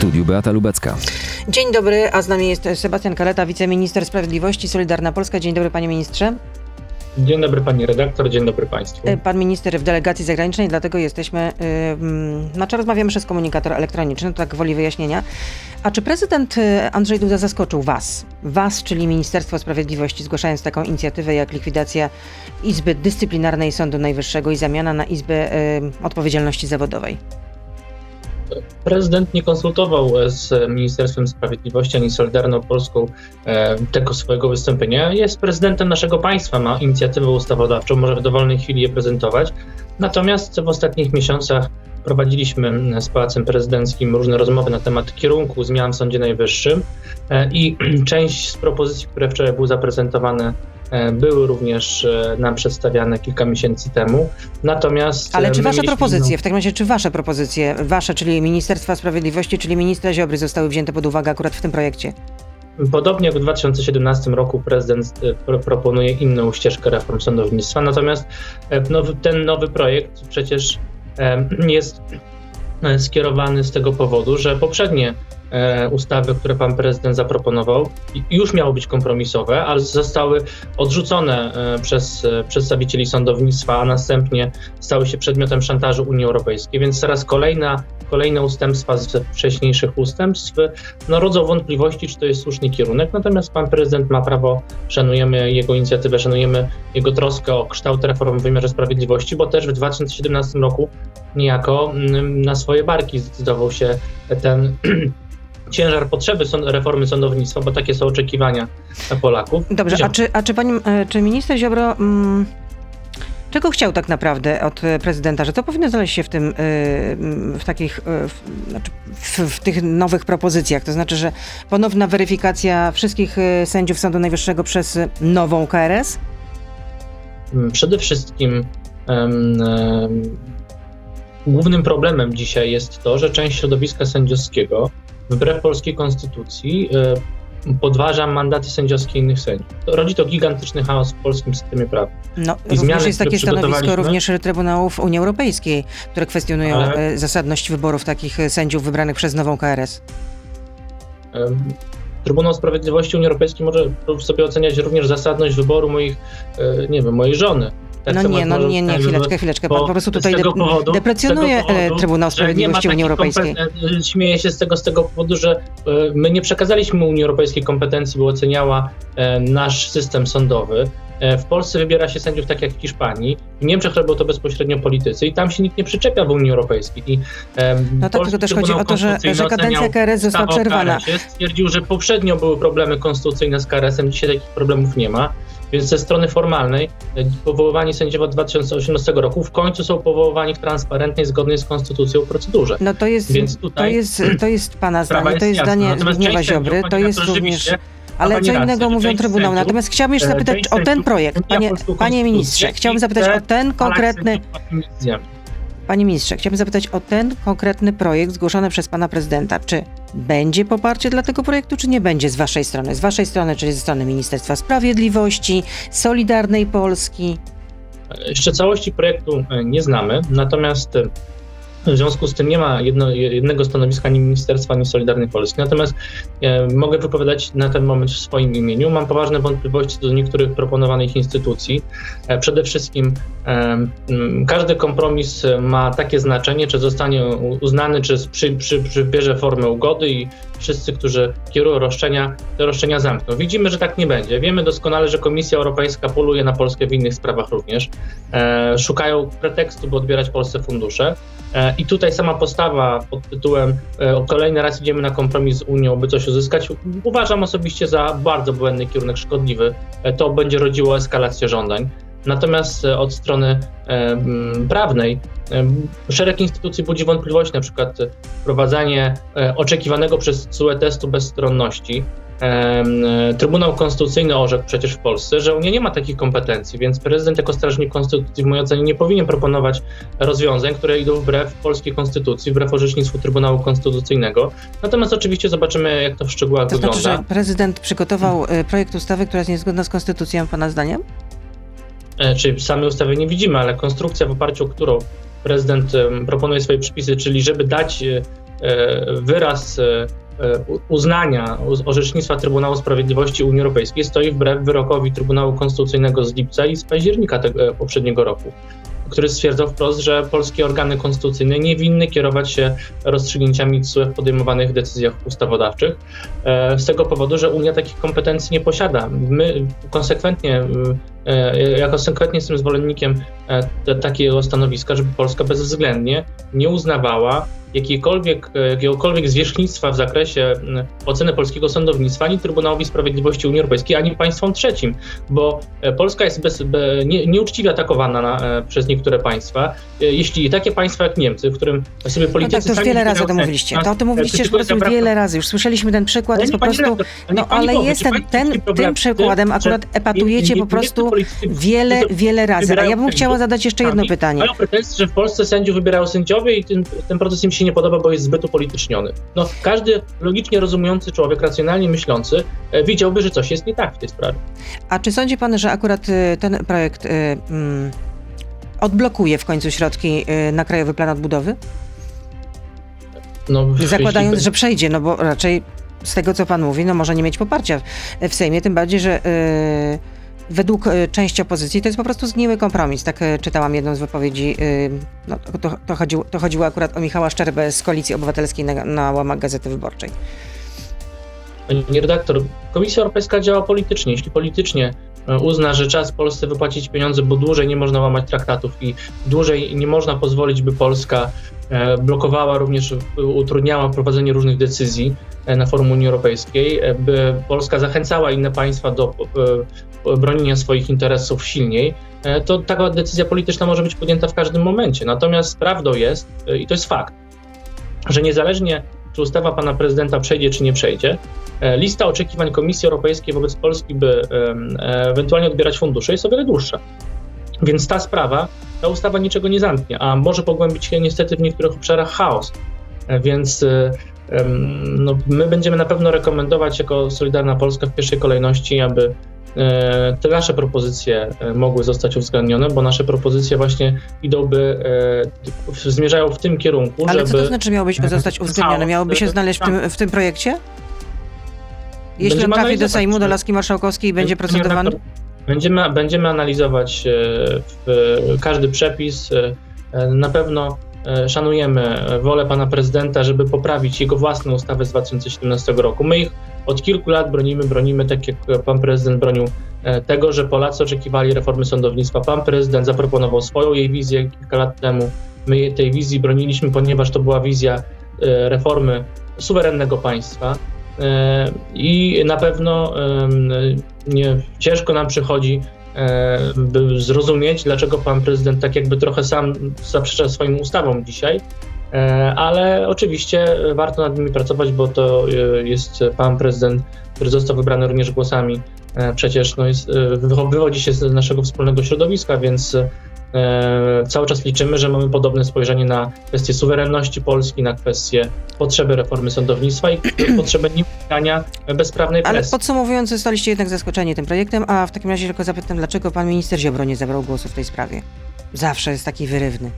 studiu Beata Lubecka. Dzień dobry, a z nami jest Sebastian Kaleta, wiceminister sprawiedliwości Solidarna Polska. Dzień dobry panie ministrze. Dzień dobry pani redaktor, dzień dobry państwu. E, pan minister w delegacji zagranicznej, dlatego jesteśmy, yy, znaczy rozmawiamy przez komunikator elektroniczny, to tak woli wyjaśnienia. A czy prezydent y, Andrzej Duda zaskoczył was, was, czyli Ministerstwo Sprawiedliwości, zgłaszając taką inicjatywę jak likwidacja Izby Dyscyplinarnej Sądu Najwyższego i zamiana na Izbę yy, Odpowiedzialności Zawodowej? Prezydent nie konsultował z Ministerstwem Sprawiedliwości ani Solidarną Polską e, tego swojego wystąpienia. Jest prezydentem naszego państwa, ma inicjatywę ustawodawczą, może w dowolnej chwili je prezentować. Natomiast w ostatnich miesiącach prowadziliśmy z Pałacem Prezydenckim różne rozmowy na temat kierunku zmian w Sądzie Najwyższym e, i część z propozycji, które wczoraj były zaprezentowane E, były również e, nam przedstawiane kilka miesięcy temu. Natomiast. Ale czy wasze propozycje, w takim razie, czy wasze propozycje, wasze, czyli Ministerstwa Sprawiedliwości, czyli ministra Ziobry, zostały wzięte pod uwagę akurat w tym projekcie? Podobnie jak w 2017 roku prezydent e, proponuje inną ścieżkę reform sądownictwa, natomiast ten nowy projekt przecież jest skierowany z tego powodu, że poprzednie ustawy, które pan prezydent zaproponował, już miały być kompromisowe, ale zostały odrzucone e, przez e, przedstawicieli sądownictwa, a następnie stały się przedmiotem szantażu Unii Europejskiej. Więc teraz kolejna, kolejne ustępstwa z wcześniejszych ustępstw no, rodzą wątpliwości, czy to jest słuszny kierunek. Natomiast pan prezydent ma prawo, szanujemy jego inicjatywę, szanujemy jego troskę o kształt reform w wymiarze sprawiedliwości, bo też w 2017 roku niejako mm, na swoje barki zdecydował się ten ciężar potrzeby reformy sądownictwa, bo takie są oczekiwania Polaków. Dobrze, a czy, a czy, pani, e, czy minister Ziobro... Mm, czego chciał tak naprawdę od prezydenta? Że co powinno znaleźć się w tym, e, w takich, e, w, znaczy w, w, tych nowych propozycjach? To znaczy, że ponowna weryfikacja wszystkich sędziów Sądu Najwyższego przez nową KRS? Mm, przede wszystkim um, um, głównym problemem dzisiaj jest to, że część środowiska sędziowskiego wbrew polskiej konstytucji e, podważa mandaty sędziowskie innych sędziów. Rodzi to gigantyczny chaos w polskim systemie prawnym. No, I również zmiany, jest takie stanowisko również Trybunałów Unii Europejskiej, które kwestionują ale... E, zasadność wyborów takich e, sędziów wybranych przez nową KRS. Trybunał Sprawiedliwości Unii Europejskiej może sobie oceniać również zasadność wyboru moich, nie wiem, mojej żony tak no nie, no nie, nie, chwileczkę, chwileczkę. Pan po prostu tutaj de powodu, deprecjonuje powodu, Trybunał Sprawiedliwości Unii Europejskiej. Śmieję się z tego, z tego powodu, że e, my nie przekazaliśmy Unii Europejskiej kompetencji, by oceniała e, nasz system sądowy. E, w Polsce wybiera się sędziów tak jak w Hiszpanii. W Niemczech robią to bezpośrednio politycy i tam się nikt nie przyczepia w Unii Europejskiej. I, no tak, tylko też chodzi o to, że, że kadencja KRS została przerwana. Stwierdził, że poprzednio były problemy konstytucyjne z KRS-em, dzisiaj takich problemów nie ma. Więc ze strony formalnej e, powoływani sędziowie od 2018 roku w końcu są powoływani w transparentnej, zgodnej z konstytucją procedurze. No to jest, Więc tutaj to jest, to jest pana zdanie, to jest zdanie Zbigniewa Ziobry, to jest również... Ale co innego mówią Trybunał. Natomiast chciałbym jeszcze zapytać o ten projekt. Panie, panie ministrze, chciałbym zapytać o ten konkretny... Panie ministrze, chciałbym zapytać o ten konkretny projekt zgłoszony przez pana prezydenta. Czy będzie poparcie dla tego projektu, czy nie będzie z waszej strony? Z waszej strony, czyli ze strony Ministerstwa Sprawiedliwości, Solidarnej Polski? Jeszcze całości projektu e, nie znamy, natomiast e, w związku z tym nie ma jedno, jednego stanowiska ani Ministerstwa, ani Solidarnej Polski. Natomiast e, mogę wypowiadać na ten moment w swoim imieniu. Mam poważne wątpliwości do niektórych proponowanych instytucji. E, przede wszystkim e, każdy kompromis ma takie znaczenie, czy zostanie uznany, czy przy, przy, przybierze formę ugody i wszyscy, którzy kierują roszczenia, te roszczenia zamkną. Widzimy, że tak nie będzie. Wiemy doskonale, że Komisja Europejska poluje na Polskę w innych sprawach również. E, szukają pretekstu, by odbierać Polsce fundusze. E, I tutaj sama postawa pod tytułem e, kolejny raz idziemy na kompromis z Unią, by coś uzyskać, uważam osobiście za bardzo błędny kierunek, szkodliwy. E, to będzie rodziło eskalację żądań. Natomiast od strony prawnej szereg instytucji budzi wątpliwości, na przykład wprowadzanie oczekiwanego przez CUE testu bezstronności, Trybunał Konstytucyjny orzekł przecież w Polsce, że Unia nie ma takich kompetencji, więc prezydent jako strażnik konstytucji w mojej ocenie nie powinien proponować rozwiązań, które idą wbrew polskiej konstytucji, wbrew orzecznictwu Trybunału Konstytucyjnego. Natomiast oczywiście zobaczymy, jak to w szczegółach to wygląda. To znaczy, że prezydent przygotował e, projekt ustawy, która jest niezgodna z konstytucją, pana zdaniem? E, czyli samej ustawy nie widzimy, ale konstrukcja w oparciu o którą prezydent proponuje swoje przepisy, czyli żeby dać e, wyraz uznania orzecznictwa Trybunału Sprawiedliwości Unii Europejskiej stoi wbrew wyrokowi Trybunału Konstytucyjnego z lipca i z października tego poprzedniego roku który stwierdzał wprost, że polskie organy konstytucyjne nie winny kierować się rozstrzygnięciami CUE w podejmowanych decyzjach ustawodawczych. E, z tego powodu, że Unia takich kompetencji nie posiada. My konsekwentnie, e, ja konsekwentnie jestem zwolennikiem e, takiego stanowiska, żeby Polska bezwzględnie nie uznawała jakiejkolwiek, jakiegokolwiek zwierzchnictwa w zakresie oceny polskiego sądownictwa ani Trybunałowi Sprawiedliwości Unii Europejskiej, ani państwom trzecim, bo Polska jest bez, be, nie, nieuczciwie atakowana na, przez niektóre państwa. Jeśli takie państwa jak Niemcy, w którym sobie politycy... No tak, to już wiele razy o tym mówiliście. To o tym mówiliście już po prostu wiele razy. Już słyszeliśmy ten przykład, jest po prostu... No ale jest ten, ten, tym przykładem akurat epatujecie po prostu wiele, wiele razy. A ja bym chciała zadać jeszcze jedno pytanie. Mają pretensje, że w Polsce sędziów wybierają sędziowie i ten, ten proces im się nie podoba, bo jest zbyt upolityczniony. No, każdy logicznie rozumujący człowiek, racjonalnie myślący, e, widziałby, że coś jest nie tak w tej sprawie. A czy sądzi pan, że akurat e, ten projekt y, mm, odblokuje w końcu środki na Krajowy Plan Odbudowy? No, Zakładając, jeśli... że przejdzie, no bo raczej z tego, co pan mówi, no może nie mieć poparcia w Sejmie, tym bardziej, że yy, według y, części opozycji to jest po prostu zgniły kompromis. Tak y, czytałam jedną z wypowiedzi, yy, no, to, to, chodziło, to chodziło akurat o Michała Szczerbę z Koalicji Obywatelskiej na, na łamach Gazety Wyborczej. Pani redaktor, Komisja Europejska działa politycznie. Jeśli politycznie e, uzna, że czas Polsce wypłacić pieniądze, bo dłużej nie można łamać traktatów i dłużej nie można pozwolić, by Polska e, blokowała, również utrudniała prowadzenie różnych decyzji e, na forum Unii Europejskiej, by Polska zachęcała inne państwa do bronienia swoich interesów silniej, to taka decyzja polityczna może być podjęta w każdym momencie. Natomiast prawdą jest, i to jest fakt, że niezależnie czy ustawa pana prezydenta przejdzie, czy nie przejdzie. E, lista oczekiwań Komisji Europejskiej wobec Polski, by e, ewentualnie odbierać fundusze, jest o wiele dłuższa. Więc ta sprawa, ta ustawa niczego nie zamknie, a może pogłębić się niestety w niektórych obszarach chaos. E, więc no, my będziemy na pewno rekomendować jako Solidarna Polska w pierwszej kolejności, aby E, te nasze propozycje e, mogły zostać uwzględnione, bo nasze propozycje właśnie idąby, e, zmierzają w tym kierunku, Ale żeby... co to znaczy miałoby zostać uwzględnione? Miałoby się znaleźć w tym, w tym projekcie? Jeśli on trafi do Sejmu, do Laski Marszałkowskiej i będzie procedowany? Będziemy, będziemy analizować każdy przepis. Na pewno szanujemy wolę pana prezydenta, żeby poprawić jego własną ustawę z 2017 roku. My ich od kilku lat bronimy, bronimy tak jak pan prezydent bronił e, tego, że Polacy oczekiwali reformy sądownictwa. Pan prezydent zaproponował swoją jej wizję kilka lat temu. My tej wizji broniliśmy, ponieważ to była wizja e, reformy suwerennego państwa. E, I na pewno nie, ciężko nam przychodzi by zrozumieć, dlaczego pan prezydent tak jakby trochę sam zaprzecza swoim ustawom dzisiaj, E, ale oczywiście warto nad nimi pracować, bo to e, jest pan prezydent, który został wybrany również głosami. E, przecież no jest, wywodzi się z naszego wspólnego środowiska, więc cały czas liczymy, że mamy podobne spojrzenie na kwestię suwerenności Polski, na kwestię potrzeby reformy sądownictwa i potrzeby nieunikania bezprawnej presji. Ale podsumowując, zostaliście jednak zaskoczeni tym projektem, a w takim razie tylko zapytam, dlaczego pan minister Ziobro nie zabrał głosu w tej sprawie? Zawsze jest taki wyrywny.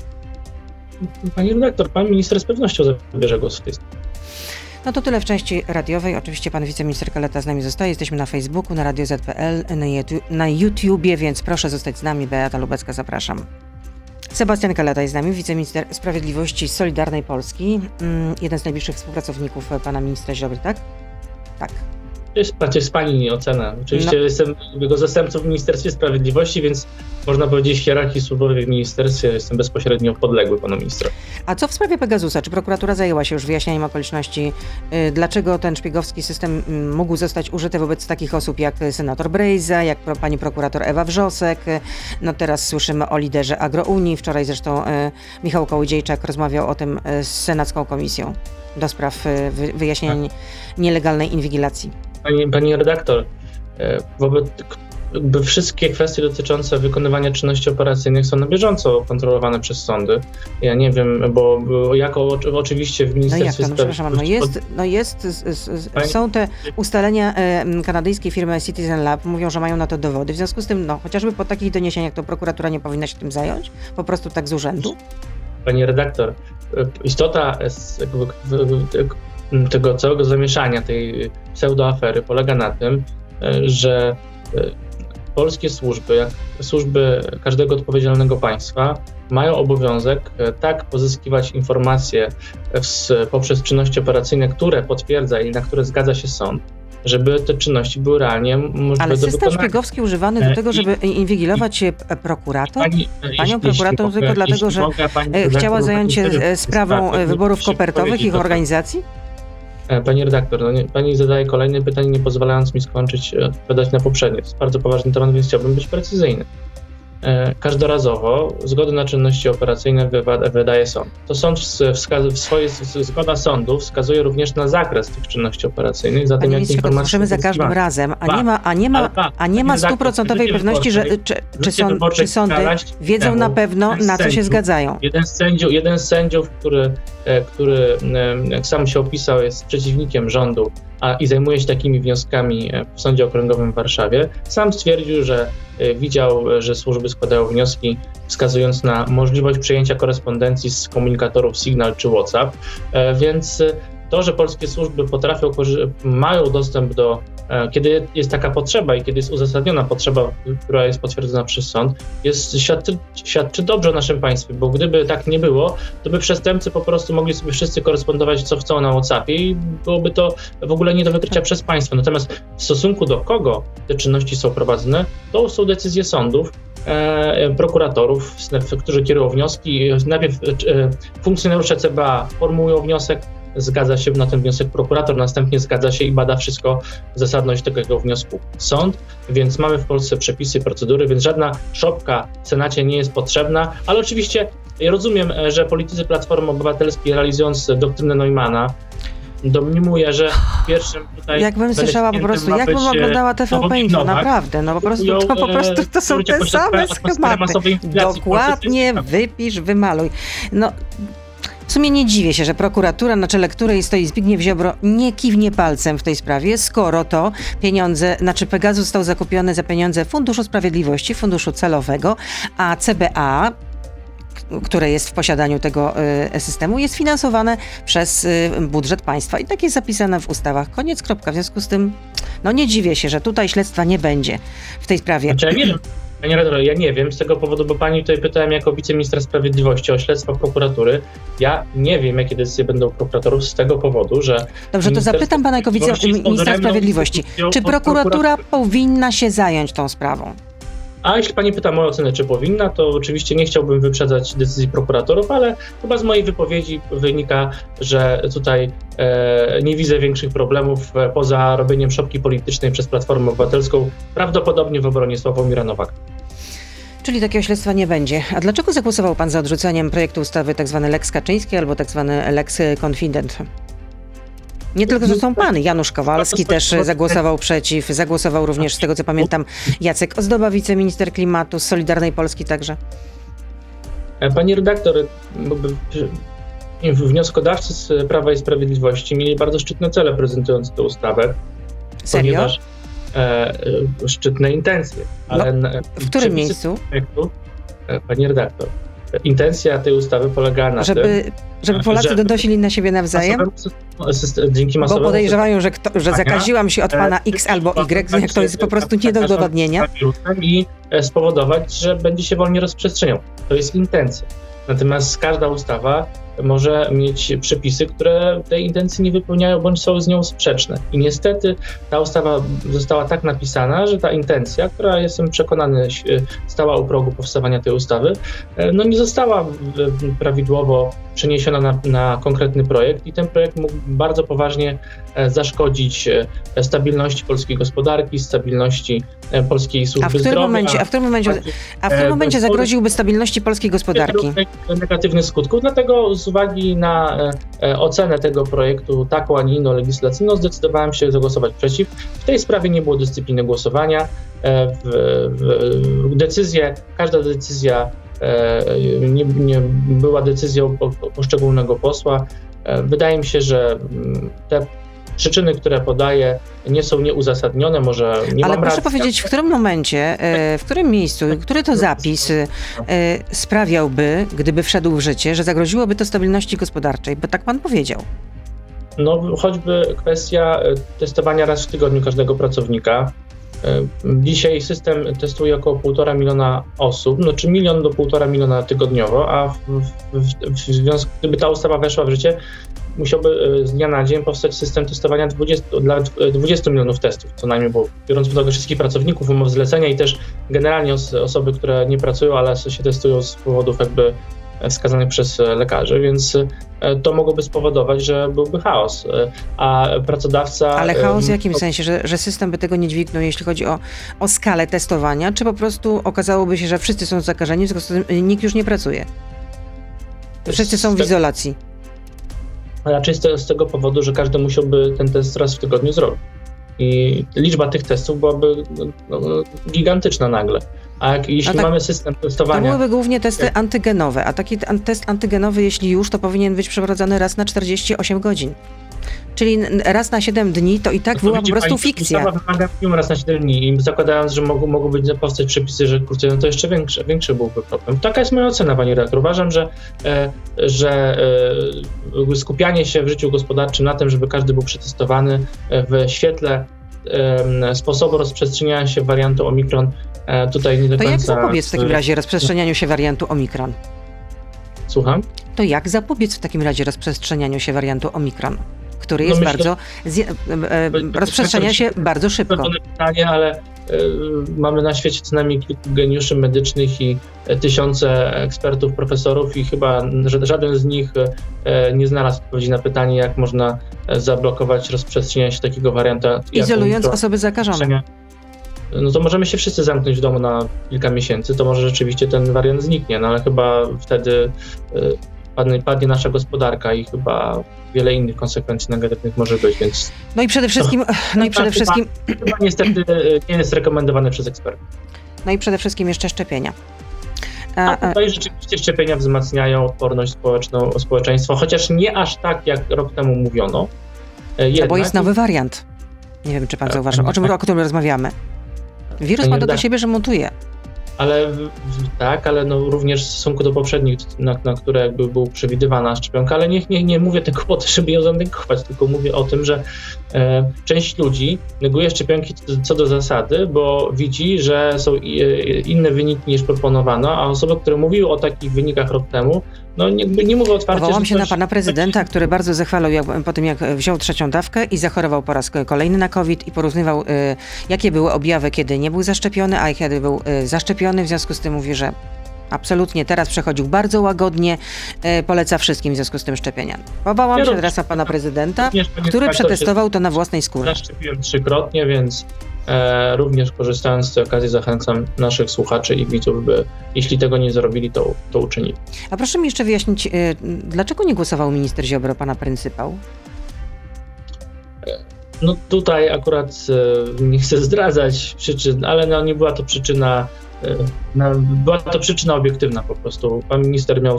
Pani redaktor, pan minister z pewnością zabierze głos w tej sprawie. No to tyle w części radiowej. Oczywiście pan wiceminister Kaleta z nami zostaje. Jesteśmy na Facebooku, na Radio ZPL, na, YouTube, YouTubie, więc proszę zostać z nami. Beata Lubecka, zapraszam. Sebastian Kaleta jest z nami, wiceminister sprawiedliwości Solidarnej Polski, mm, jeden z najbliższych współpracowników pana ministra Ziobry, tak? Tak. To jest, to jest pani ocena. Oczywiście no. jestem jego zastępcą w Ministerstwie Sprawiedliwości, więc można powiedzieć w hierarchii służbowej w ministerstwie jestem bezpośrednio podległy panu ministrowi. A co w sprawie Pegasusa? Czy prokuratura zajęła się już wyjaśnianiem okoliczności, y, dlaczego ten szpiegowski system mm, mógł zostać użyty wobec takich osób jak senator Brejza, jak pani prokurator Ewa Wrzosek? No teraz słyszymy o liderze Agrounii. Wczoraj zresztą y, Michał Kołodziejczak rozmawiał o tym y, z Senacką Komisją do spraw wyjaśnienia tak. nielegalnej inwigilacji. Pani, pani redaktor, e, wobec wszystkie kwestie dotyczące wykonywania czynności operacyjnych są na bieżąco kontrolowane przez sądy. Ja nie wiem, bo, bo jako oczywiście w Ministerstwie no jak to, no, no jest, no jest są te ustalenia kanadyjskiej firmy Citizen Lab, mówią, że mają na to dowody. W związku z tym, no chociażby po takich doniesieniach to prokuratura nie powinna się tym zająć? Po prostu tak z urzędu? Pani redaktor, istota tego całego zamieszania, tej pseudoafery polega na tym, że polskie służby, jak służby każdego odpowiedzialnego państwa, mają obowiązek e, tak pozyskiwać informacje poprzez czynności operacyjne, które potwierdza i na które zgadza się sąd, żeby te czynności były realnie możliwe Ale system szpiegowski używany do e, tego, żeby I, inwigilować e, prokurator? Pani, Panią prokurator mogę, tylko dlatego, że mogę, chciała zająć się sprawą wyborów kopertowych ich organizacji? Pani redaktor, no nie, pani zadaje kolejne pytanie, nie pozwalając mi skończyć odpowiadać na poprzednie. To jest bardzo poważny temat, więc chciałbym być precyzyjny. E, każdorazowo zgody na czynności operacyjne wydaje sąd. To sąd w swojej zgoda sądu wskazuje również na zakres tych czynności operacyjnych, zatem Panie jakie informacje słyszymy za każdym razem, a nie ma, a nie ma, a nie ma stuprocentowej pewności, że czy, czy, sąd, czy sądy wiedzą na pewno, na co się zgadzają. Jeden z sędziów, jeden z sędziów który, e, który jak sam się opisał, jest przeciwnikiem rządu a, i zajmuje się takimi wnioskami e, w Sądzie Okręgowym w Warszawie, sam stwierdził, że e, widział, że służby składają wnioski wskazując na możliwość przyjęcia korespondencji z komunikatorów Signal czy WhatsApp, e, więc to, że polskie służby potrafią, mają dostęp do, e, kiedy jest taka potrzeba i kiedy jest uzasadniona potrzeba, która jest potwierdzona przez sąd, jest, świadczy, świadczy dobrze o naszym państwie, bo gdyby tak nie było, to by przestępcy po prostu mogli sobie wszyscy korespondować, co chcą na WhatsAppie i byłoby to w ogóle nie do wykrycia przez państwo. Natomiast w stosunku do kogo te czynności są prowadzone, to są decyzje sądów, e, prokuratorów, którzy kierują wnioski. Najpierw e, funkcjonariusze CBA formułują wniosek, zgadza się na ten wniosek prokurator, następnie zgadza się i bada wszystko zasadność tego wniosku sąd, więc mamy w Polsce przepisy, procedury, więc żadna szopka w Senacie nie jest potrzebna, ale oczywiście rozumiem, że politycy Platformy Obywatelskiej realizując doktrynę Neumana domniemuje, że pierwszym tutaj... Jakbym słyszała po prostu, jakbym oglądała TVP Info, naprawdę, no po prostu, to, po e, prostu to są te same schematy. Dokładnie, wypisz, wymaluj. No, w sumie nie dziwię się, że prokuratura, na czele której stoi Zbigniew Ziobro, nie kiwnie palcem w tej sprawie, skoro to pieniądze, znaczy Pegasus został zakupiony za pieniądze Funduszu Sprawiedliwości, Funduszu Celowego, a CBA które jest w posiadaniu tego y, systemu, jest finansowane przez y, budżet państwa. I tak jest zapisane w ustawach. Koniec, kropka. W związku z tym, no nie dziwię się, że tutaj śledztwa nie będzie w tej sprawie. Znaczy, ja nie wiem, Panie redaktor, ja nie wiem z tego powodu, bo pani tutaj pytałem jako wiceministra sprawiedliwości o śledztwa prokuratury. Ja nie wiem, jakie decyzje będą prokuratorów z tego powodu, że. Dobrze, to zapytam pana jako wiceministra sprawiedliwości. Czy prokuratura powinna się zająć tą sprawą? A jeśli pani pyta moją ocenę, czy powinna, to oczywiście nie chciałbym wyprzedzać decyzji prokuratorów, ale chyba z mojej wypowiedzi wynika, że tutaj e, nie widzę większych problemów e, poza robieniem szopki politycznej przez Platformę Obywatelską, prawdopodobnie w obronie Sławomira Nowaka. Czyli takiego śledztwa nie będzie. A dlaczego zagłosował pan za odrzuceniem projektu ustawy tzw. Lex Kaczyński albo tzw. Lex Confident? Nie tylko zresztą pan, Janusz Kowalski też zagłosował przeciw, zagłosował również, z tego co pamiętam, Jacek Ozdoba, wiceminister klimatu z Solidarnej Polski także. E, pani redaktor, wnioskodawcy z Prawa i Sprawiedliwości mieli bardzo szczytne cele prezentując tę ustawę. Serio? Ponieważ e, szczytne intencje. Ale no, w którym miejscu? Projektu, e, pani redaktor, intencja tej ustawy polega na żeby, tym, żeby Polacy że donosili na siebie nawzajem? dzięki Bo podejrzewają, że, kto, że zakaziłam się od pana X albo Y, to jest po prostu nie do udowodnienia. I e, spowodować, że będzie się wolniej rozprzestrzeniał. To jest intencja. Natomiast każda ustawa może mieć przepisy, które tej intencji nie wypełniają bądź są z nią sprzeczne. I niestety ta ustawa została tak napisana, że ta intencja, która jestem przekonany stała u progu powstawania tej ustawy, e, no nie została prawidłowo przeniesiona na, na konkretny projekt i ten projekt mógł bardzo poważnie e, zaszkodzić e, stabilności polskiej gospodarki, stabilności polskiej służby a w którym zdrowia. Momencie, a w którym momencie, a w którym momencie zagroziłby stabilności polskiej gospodarki? Negatywnych skutków, dlatego z uwagi na e, e, ocenę tego projektu taką, a nie inną legislacyjną, zdecydowałem się zagłosować przeciw. W tej sprawie nie było dyscypliny głosowania. E, w, w, decyzje, każda decyzja nie, nie była decyzją poszczególnego posła. Wydaje mi się, że mm, te przyczyny, które podaje, nie są nieuzasadnione, może nie Ale proszę racji. powiedzieć, w którym momencie, e, w którym miejscu, który to zapis e, sprawiałby, gdyby wszedł w życie, że zagroziłoby to stabilności gospodarczej? Bo tak pan powiedział. No, choćby kwestia e, testowania raz w tygodniu każdego pracownika. E, Dzisiaj system testuje około 1,5 miliona osób, no czy milion do 1,5 miliona tygodniowo, a w, w, w związku, gdyby ta ustawa weszła w życie, musiałby e, z dnia na dzień powstać system testowania 20, dla 20 milionów testów, co najmniej, bo biorąc pod uwagę wszystkich pracowników, umów zlecenia i też generalnie os, osoby, które nie pracują, ale się testują z powodów jakby wskazanych przez lekarzy, więc to mogłoby spowodować, że byłby chaos, a pracodawca... Ale chaos w jakim sensie? Że, że system by tego nie dźwignął, jeśli chodzi o, o skalę testowania, czy po prostu okazałoby się, że wszyscy są zakażeni, w związku z tym nikt już nie pracuje? Wszyscy są w izolacji. Raczej z, z tego powodu, że każdy musiałby ten test raz w tygodniu zrobić. I liczba tych testów byłaby no, gigantyczna nagle. A jak, jeśli tak, mamy system testowania. To byłyby głównie testy jak... antygenowe, a taki test antygenowy, jeśli już, to powinien być przeprowadzany raz na 48 godzin. Czyli raz na 7 dni to i tak była po prostu pani, fikcja. Ustawa wymaga minimum raz na 7 dni i zakładając, że mogą, mogą być powstać przepisy, że kurczę, no to jeszcze większy, większy byłby problem. Taka jest moja ocena, pani redaktor. Uważam, że, e, że e, skupianie się w życiu gospodarczym na tym, żeby każdy był przetestowany w świetle e, sposobu rozprzestrzeniania się wariantu Omikron tutaj nie do to końca... jak zapobiec w takim razie rozprzestrzenianiu się wariantu Omikron? Słucham? To jak zapobiec w takim razie rozprzestrzenianiu się wariantu Omikron? który jest no myślę, bardzo, zje, e, rozprzestrzenia się bardzo szybko. To pytanie, ale e, mamy na świecie co najmniej kilku geniuszy medycznych i e, tysiące ekspertów, profesorów i chyba żaden z nich e, nie znalazł odpowiedzi na pytanie, jak można e, zablokować rozprzestrzenianie się takiego wariantu. Izolując osoby zakażone. No to możemy się wszyscy zamknąć w domu na kilka miesięcy, to może rzeczywiście ten wariant zniknie, no ale chyba wtedy e, padnie, padnie nasza gospodarka i chyba wiele innych konsekwencji negatywnych może być, więc... No i przede wszystkim... To, no i przede chyba, wszystkim... Chyba niestety nie jest rekomendowane przez ekspertów. No i przede wszystkim jeszcze szczepienia. A, a tutaj rzeczywiście szczepienia wzmacniają odporność społeczną, społeczeństwa, chociaż nie aż tak, jak rok temu mówiono. Jednak... No bo jest nowy wariant. Nie wiem, czy pan zauważył. O czym o którym rozmawiamy? Wirus ma to do siebie, że mutuje. Ale tak, ale no również w stosunku do poprzednich, na, na które jakby był przewidywana szczepionka, ale nie, nie, nie mówię tego po to, żeby ją zanegować, tylko mówię o tym, że e, część ludzi neguje szczepionki co do zasady, bo widzi, że są i, inne wyniki niż proponowano, a osoby, które mówiły o takich wynikach rok temu, no nie, nie mówię otwarcie. Powołam się na pana prezydenta, który bardzo zachwalał jak, po tym, jak wziął trzecią dawkę i zachorował po raz kolejny na COVID i porównywał, y, jakie były objawy, kiedy nie był zaszczepiony, a kiedy był y, zaszczepiony. W związku z tym mówi, że absolutnie teraz przechodził bardzo łagodnie, y, poleca wszystkim w związku z tym szczepienia. Powołam ja się teraz na pana prezydenta, który przetestował to na własnej skórze. Zaszczepiłem trzykrotnie, więc E, również korzystając z tej okazji zachęcam naszych słuchaczy i widzów, by jeśli tego nie zrobili, to, to uczynili. A proszę mi jeszcze wyjaśnić, e, dlaczego nie głosował minister Ziobro, pana pryncypał? No tutaj akurat e, nie chcę zdradzać przyczyn, ale no nie była to przyczyna była to przyczyna obiektywna po prostu. Pan minister miał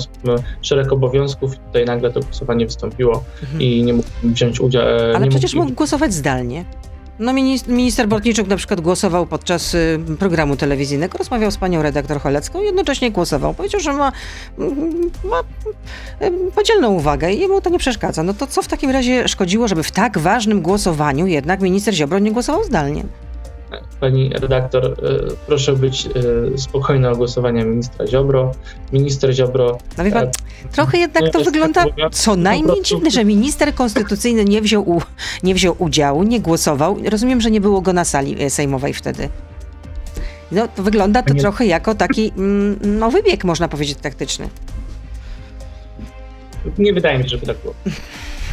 szereg obowiązków i tutaj nagle to głosowanie wystąpiło mhm. i nie mógł wziąć udziału. Ale przecież mógł głosować zdalnie. No minister Bortniczuk na przykład głosował podczas y, programu telewizyjnego, rozmawiał z panią redaktor Cholecką i jednocześnie głosował. Powiedział, że ma, mm, ma y, podzielną uwagę i jemu to nie przeszkadza. No to co w takim razie szkodziło, żeby w tak ważnym głosowaniu jednak minister Ziobro nie głosował zdalnie? Pani redaktor, e, proszę być e, spokojna o głosowanie ministra Ziobro. Minister Ziobro. No wie pan, e, trochę jednak to wygląda co najmniej dziwne, że minister konstytucyjny nie wziął, u, nie wziął udziału, nie głosował. Rozumiem, że nie było go na sali sejmowej wtedy. No, to wygląda to trochę jako taki mm, no, wybieg, można powiedzieć, taktyczny. Nie wydaje mi się, żeby tak było.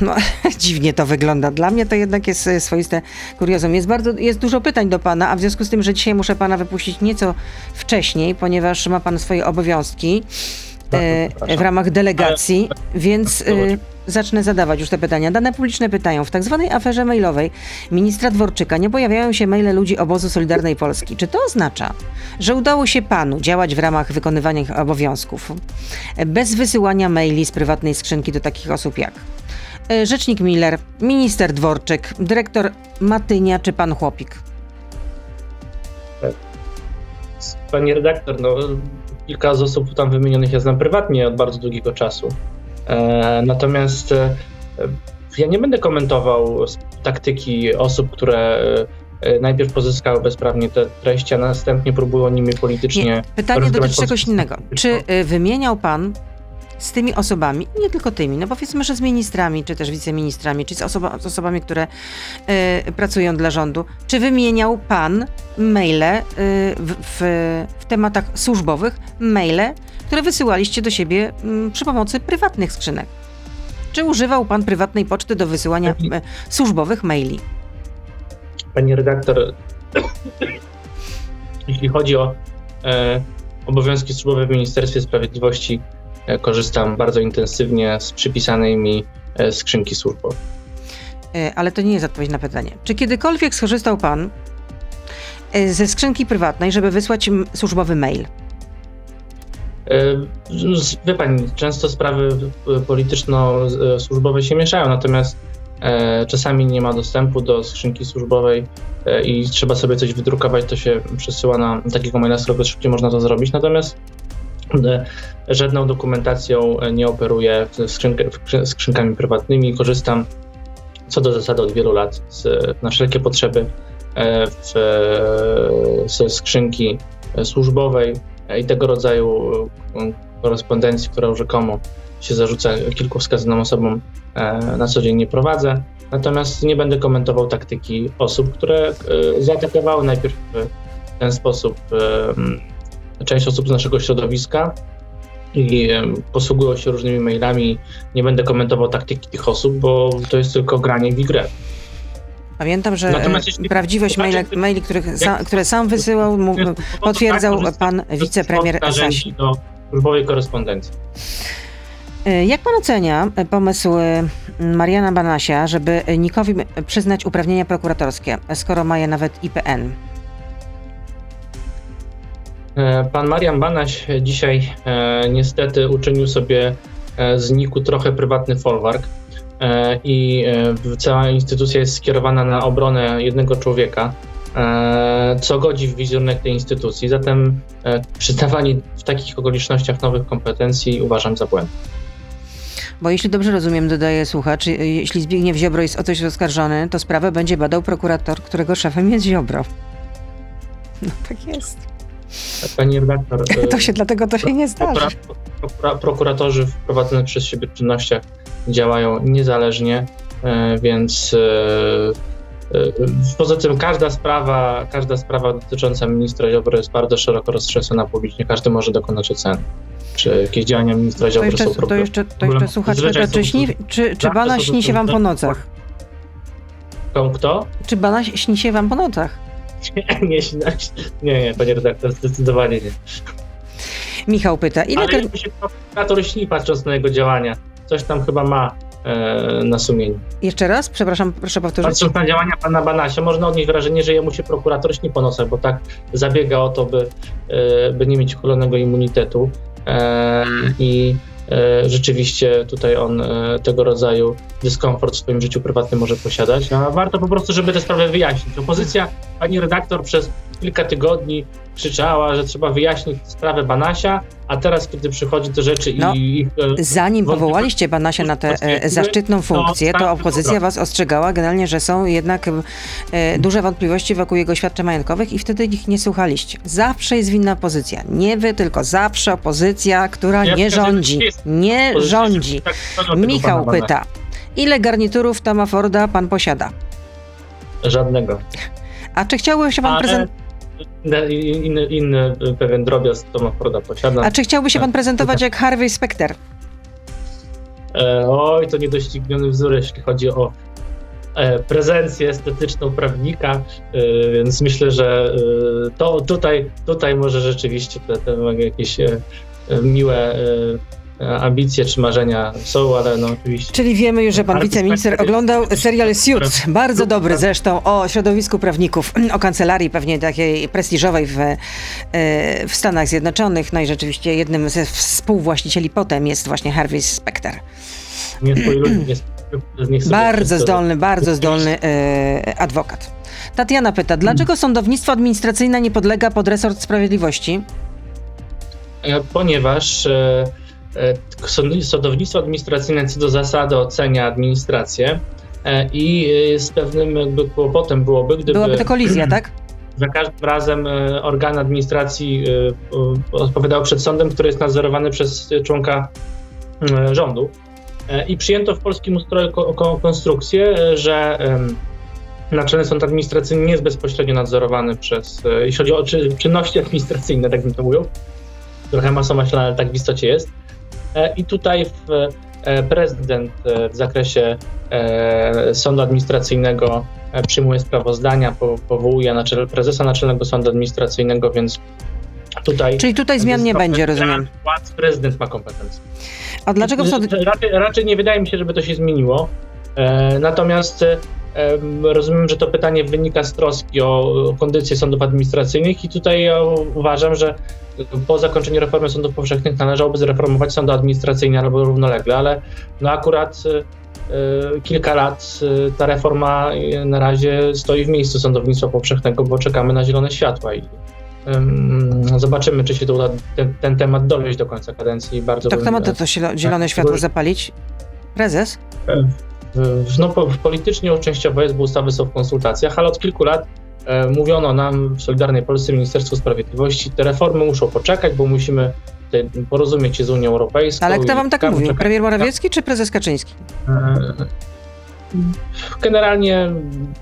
No, dziwnie to wygląda. Dla mnie to jednak jest e, swoiste kuriozum. Jest, bardzo, jest dużo pytań do pana, a w związku z tym, że dzisiaj muszę pana wypuścić nieco wcześniej, ponieważ ma pan swoje obowiązki e, w ramach delegacji, więc e, zacznę zadawać już te pytania. Dane publiczne pytają. W tak zwanej aferze mailowej ministra Dworczyka nie pojawiają się maile ludzi obozu Solidarnej Polski. Czy to oznacza, że udało się panu działać w ramach wykonywania obowiązków bez wysyłania maili z prywatnej skrzynki do takich osób jak rzecznik Miller, minister Dworczyk, dyrektor Matynia czy pan Chłopik? Pani redaktor, no, kilka z osób tam wymienionych ja znam prywatnie od bardzo długiego czasu. E, natomiast e, ja nie będę komentował taktyki osób, które e, najpierw pozyskały bezprawnie te treści, a następnie próbują nimi politycznie. Nie. Pytanie dotyczy czegoś innego. Czy e, wymieniał pan z tymi osobami, nie tylko tymi, no powiedzmy, że z ministrami, czy też wiceministrami, czy z, osoba, z osobami, które y, pracują dla rządu, czy wymieniał pan maile y, w, w, w, tematach służbowych, maile, które wysyłaliście do siebie y, przy pomocy prywatnych skrzynek? Czy używał pan prywatnej poczty do wysyłania e, służbowych maili? Pani redaktor, jeśli chodzi o e, obowiązki służbowe w Ministerstwie Sprawiedliwości, korzystam bardzo intensywnie z przypisanej mi e, skrzynki służbowej. E, ale to nie jest odpowiedź na pytanie. Czy kiedykolwiek skorzystał pan e, ze skrzynki prywatnej, żeby wysłać służbowy mail? E, wie pani, często sprawy polityczno-służbowe się mieszają, natomiast e, czasami nie ma dostępu do skrzynki służbowej e, i trzeba sobie coś wydrukować, to się przesyła na takiego maila, z którego szybciej można to zrobić. Natomiast żadną dokumentacją nie operuję skrzynkami prywatnymi. Korzystam co do zasady od wielu lat z, na wszelkie potrzeby w, ze skrzynki służbowej i tego rodzaju e, korespondencji, którą rzekomo się zarzuca kilku wskazanym osobom, e, na co dzień nie prowadzę. Natomiast nie będę komentował taktyki osób, które e, zaatakowały najpierw w ten sposób część osób z naszego środowiska i posługują się różnymi mailami. Nie będę komentował taktyki tych osób, bo to jest tylko granie w grę. Pamiętam, że jeśli, prawdziwość maili, maili których które sam wysyłał, mu, potwierdzał pan wicepremier Sasin. do próbowej korespondencji. E, jak pan ocenia pomysł Mariana Banasia, żeby Nikowi przyznać uprawnienia prokuratorskie, skoro ma je nawet IPN? E, pan Marian Banaś dzisiaj e, niestety uczynił sobie z Niku trochę prywatny folwark. E, i e, cała instytucja jest skierowana na obronę jednego człowieka, e, co godzi w wizerunek tej instytucji. Zatem przyznawanie w takich okolicznościach nowych kompetencji uważam za błęd. Bo jeśli dobrze rozumiem, dodaje słuchacz, jeśli Zbigniew Ziobro jest o coś oskarżony, to sprawę będzie badał prokurator, którego szefem jest Ziobro. No tak jest. Pani redaktor. To się dlatego to się nie zdarzy. Prokuratorzy w prowadzonych przez siebie czynnościach działają niezależnie, e, więc e, e, Poza tym każda sprawa, każda sprawa dotycząca ministra Ziobry jest bardzo szeroko roztrzęsona publicznie. Każdy może dokonać oceny, czy jakieś działania ministra Ziobry to jeszcze, są To jeszcze, to jeszcze słuchacz czy, śni, czy, czy Bana śni się wam po nocach? Kto? Czy Bana śni się wam po nocach? Nie, nie, nie, nie, panie redaktor, zdecydowanie nie. Michał pyta, ile... Ale się prokurator śni patrząc na jego działania coś tam chyba ma e, na sumieniu. Jeszcze raz? Przepraszam, proszę powtórzyć. Patrząc na działania pana Banasia, można odnieść wrażenie, że jemu się prokurator śni po nocach, bo tak zabiega o to, by, e, by nie mieć uchylonego immunitetu. E, I rzeczywiście tutaj on e, tego rodzaju dyskomfort w swoim życiu prywatnym może posiadać. A warto po prostu, żeby tę sprawę wyjaśnić. Opozycja, pani redaktor, przez kilka tygodni krzyczała, że trzeba wyjaśnić sprawę Banasia, a teraz, kiedy przychodzi do rzeczy no, i... E, zanim powołaliście Banasia na tę e, zaszczytną funkcję, to opozycja was ostrzegała generalnie, że są jednak e, duże wątpliwości wokół jego świadczeń majątkowych i wtedy ich nie słuchaliście. Zawsze jest winna opozycja. Nie wy, tylko zawsze opozycja, która ja nie rządzi. Nie rządzi. Tak, Michał pyta, ile garniturów Toma Forda pan posiada? Żadnego. A czy chciałby się pan prezentować? Inny, inny pewien drobiazg Toma Forda posiada. A czy chciałby się pan prezentować jak Harvey Specter? E, oj, to niedościgniony wzór, jeśli chodzi o e, prezencję estetyczną prawnika, e, więc myślę, że e, to tutaj, tutaj może rzeczywiście te, te jakieś miłe ambicje czy marzenia są, ale no oczywiście. Czyli wiemy już, że pan wiceminister oglądał serial Suits, bardzo dobry zresztą, o środowisku prawników, o kancelarii pewnie takiej prestiżowej w, e, w Stanach Zjednoczonych. No i rzeczywiście jednym ze współwłaścicieli potem jest właśnie Harvey Specter. Nie ludzi, nie Bardzo zdolny, bardzo zdolny e, adwokat. Tatiana pyta, dlaczego sądownictwo administracyjne nie podlega pod resort sprawiedliwości? E, ponieważ e, e, sądownictwo administracyjne co do zasady ocenia administrację i z pewnym jakby kłopotem byłoby, gdyby... Byłaby to kolizja, tak? Za każdym razem organ administracji odpowiadał przed sądem, który jest nadzorowany przez członka rządu. I przyjęto w polskim ustroju konstrukcję, że Naczelny Sąd Administracyjny nie jest bezpośrednio nadzorowany przez, e, jeśli chodzi o czynności administracyjne, tak bym to mówił. Trochę masa maślana, ale tak w istocie jest. E, I tutaj w, e, prezydent w zakresie sądu administracyjnego przyjmuje sprawozdania, powołuje naczel, prezesa Naczelnego Sądu Administracyjnego, więc tutaj... Czyli tutaj zmian nie będzie, rozumiem. Władz prezydent ma kompetencje. A dlaczego w sąd... Raczej, raczej nie wydaje mi się, żeby to się zmieniło. Natomiast Rozumiem, że to pytanie wynika z troski o kondycję sądów administracyjnych i tutaj ja uważam, że po zakończeniu reformy sądów powszechnych należałoby zreformować sądy administracyjne albo równolegle, ale no akurat e, kilka lat e, ta reforma na razie stoi w miejscu sądownictwa powszechnego, bo czekamy na zielone światła i zobaczymy, czy się to uda ten, ten temat dowieść do końca kadencji. Bardzo to kto ma to, to zielone światło zapalić? Prezes? E, no, politycznie częściowo jest, bo ustawy są w konsultacjach, ale od kilku lat e, mówiono nam w Solidarnej Polsce, Ministerstwu Sprawiedliwości, te reformy muszą poczekać, bo musimy porozumieć się z Unią Europejską. Ale kto wam tak mówił? Premier Morawiecki czy prezes Kaczyński? Generalnie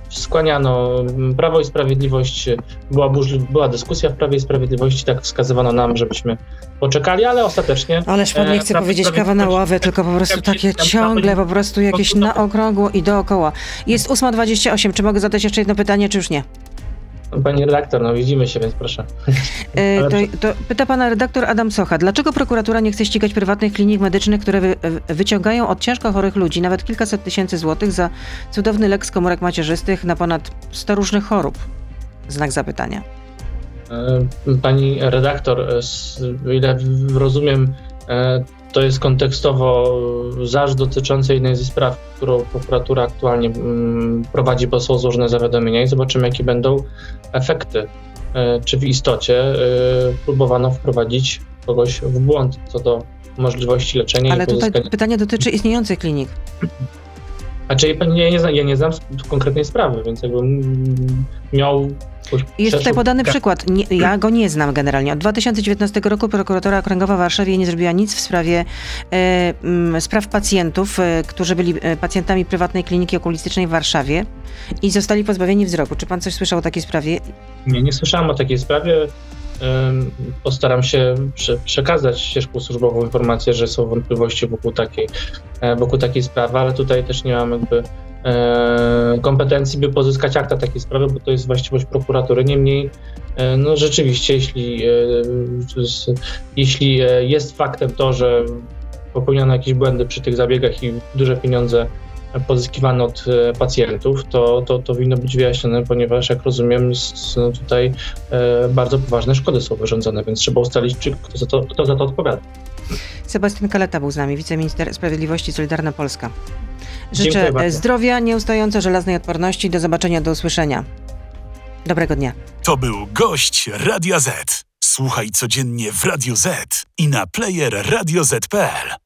skłaniano Prawo i Sprawiedliwość, była, była dyskusja w Prawie i Sprawiedliwości, tak wskazywano nam, żebyśmy poczekali, ale ostatecznie... Ależ pan nie e, chce powiedzieć kawa na ławę, tylko po prostu takie ciągle, po prostu jakieś na okrągło i dookoła. Jest 8.28, czy mogę zadać jeszcze jedno pytanie, czy już nie? Pani redaktor, no widzimy się, więc proszę. E, to, to, pyta pana redaktor Adam Socha, dlaczego prokuratura nie chce ścigać prywatnych klinik medycznych, które wy, wyciągają od ciężko chorych ludzi nawet kilkaset tysięcy złotych za cudowny lek z komórek macierzystych na ponad 100 różnych chorób? Znak zapytania. E, pani redaktor, e, o ile rozumiem, to jest kontekstowo zarzut dotyczący jednej ze spraw, którą prokuratura aktualnie mm, prowadzi, bo są złożone zawiadomienia i zobaczymy, jakie będą efekty. E, czy w istocie e, próbowano wprowadzić kogoś w błąd co do możliwości leczenia Ale tutaj pytanie dotyczy istniejących klinik. Znaczy, ja nie, ja nie znam konkretnej sprawy, więc jakbym miał jest tutaj podany przykład. Nie, ja go nie znam generalnie. Od 2019 roku prokuratura okręgowa w Warszawie nie zrobiła nic w sprawie e, m, spraw pacjentów, e, którzy byli e, pacjentami prywatnej kliniki okulistycznej w Warszawie i zostali pozbawieni wzroku. Czy pan coś słyszał o takiej sprawie? Nie, nie słyszałem o takiej sprawie. Postaram się przekazać ścieżką służbową informację, że są wątpliwości wokół takiej, e, wokół takiej sprawy, ale tutaj też nie mam jakby kompetencji, by pozyskać akta takiej sprawy, bo to jest właściwość prokuratury. Niemniej, e, no rzeczywiście, jeśli, jeśli jest faktem to, że popełniono jakieś błędy przy tych zabiegach i duże pieniądze pozyskiwane od e, pacjentów, to, to, to powinno być wyjaśnione, ponieważ jak rozumiem, no tutaj e, bardzo poważne szkody są wyrządzone, więc trzeba ustalić, czy kto za to, kto za to odpowiada. Sebastian Kaleta był z nami, wiceminister sprawiedliwości Solidarna Polska. Życzę zdrowia, nieustająco żelaznej odporności. Do zobaczenia, do usłyszenia. Dobrego dnia. To był gość Radia Z. Słuchaj codziennie w Radio Z i na player radioz.pl.